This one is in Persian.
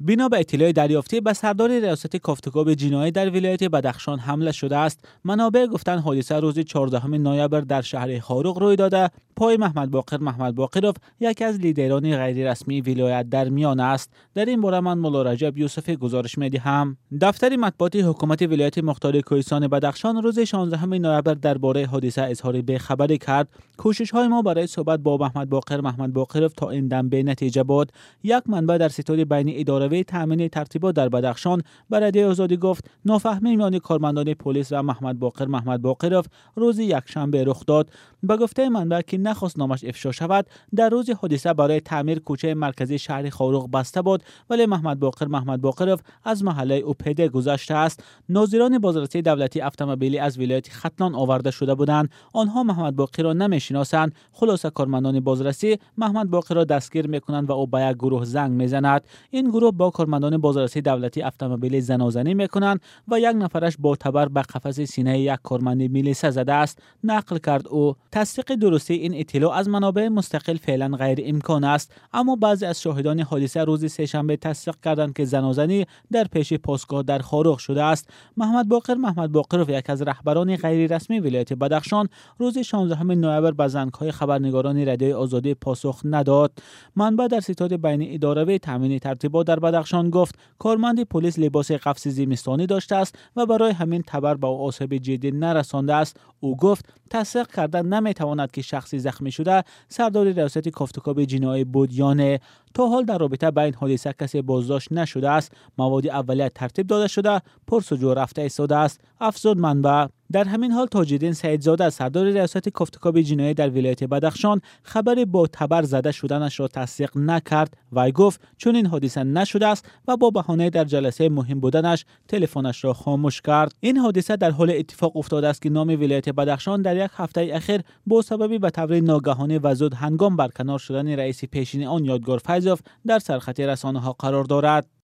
بنا به اطلاع دریافتی به سردار ریاست کافتکاب جنایی در ولایت بدخشان حمله شده است. منابع گفتن حادثه روز 14 نوامبر در شهر خاروق روی داده. پای محمد باقر محمد باقرов یکی از لیدران غیر رسمی ولایت در میان است. در این باره من مولا رجب یوسف گزارش هم دفتر مطبوعات حکومت ولایت مختار کوهستان بدخشان روز 16 نوامبر درباره حادثه اظهار خبری کرد. کوشش های ما برای صحبت با محمد باقر محمد باقرov تا این دم به نتیجه بود یک منبع در ستاد بین اداره تامین ترتیبات در بدخشان به رادیو آزادی گفت نافهمی میان کارمندان پلیس و محمد باقر محمد باقرov روز یکشنبه رخ داد. به گفته منبع که نخواست نامش افشا شود در روز حادثه برای تعمیر کوچه مرکزی شهر خاروق بسته بود ولی محمد باقر محمد باقرov از محله او پیده گذشته است. ناظران بازرسی دولتی اتومبیلی از ولایت ختلان آورده شده بودند. آنها محمد باقر را نمی‌شناسند. خلاصه کارمندان بازرسی محمد باقر را دستگیر می‌کنند و او به یک گروه زنگ می‌زند. این گروه با کارمندان بازرسی دولتی اتومبیلی زنازنی می‌کنند و یک نفرش با تبر به قفس سینه یک کارمند میلیسه زده است. نقل کرد او تصدیق درستی این اطلاع از منابع مستقل فعلا غیر امکان است اما بعضی از شاهدان حادثه روز سهشنبه تصدیق کردند که زنازنی در پیش پاسگاه در خاروق شده است. محمد باقر محمد باقر یک از رهبران غیر رسمی ولایت بدخشان روز 16 نوامبر به زنگهای خبرنگاران رادیو آزادی پاسخ نداد. منبع در ستاد بین اداره تامین ترتیبات در بدخشان گفت کارمند پلیس لباس قفس زمستانی داشته است و برای همین تبر به آسیب جدی نرسانده است. او گفت تصدیق کردن نمی‌تواند که شخصی زخمی شده سردار ریاست کافتکاب جنایی بود یا نه تا حال در رابطه با این حادثه کسی بازداشت نشده است. مواد اولیه ترتیب داده شده پرسجو رفته ایستاده است. افزود منبع. در همین حال تاجدین سعیدزاده سردار ریاست کافتکاب جنایی در ولایت بدخشان خبر با تبر زده شدنش را تصدیق نکرد و گفت چون این حادثه نشده است و با بهانه در جلسه مهم بودنش تلفنش را خاموش کرد. این حادثه در حال اتفاق افتاده است که نام ولایت بدخشان در یک هفته اخیر با سبب به طور ناگهانی و زود هنگام برکنار شدن رئیس پیشین آن یادگار فیضوف در سرخط رسانه ها قرار دارد.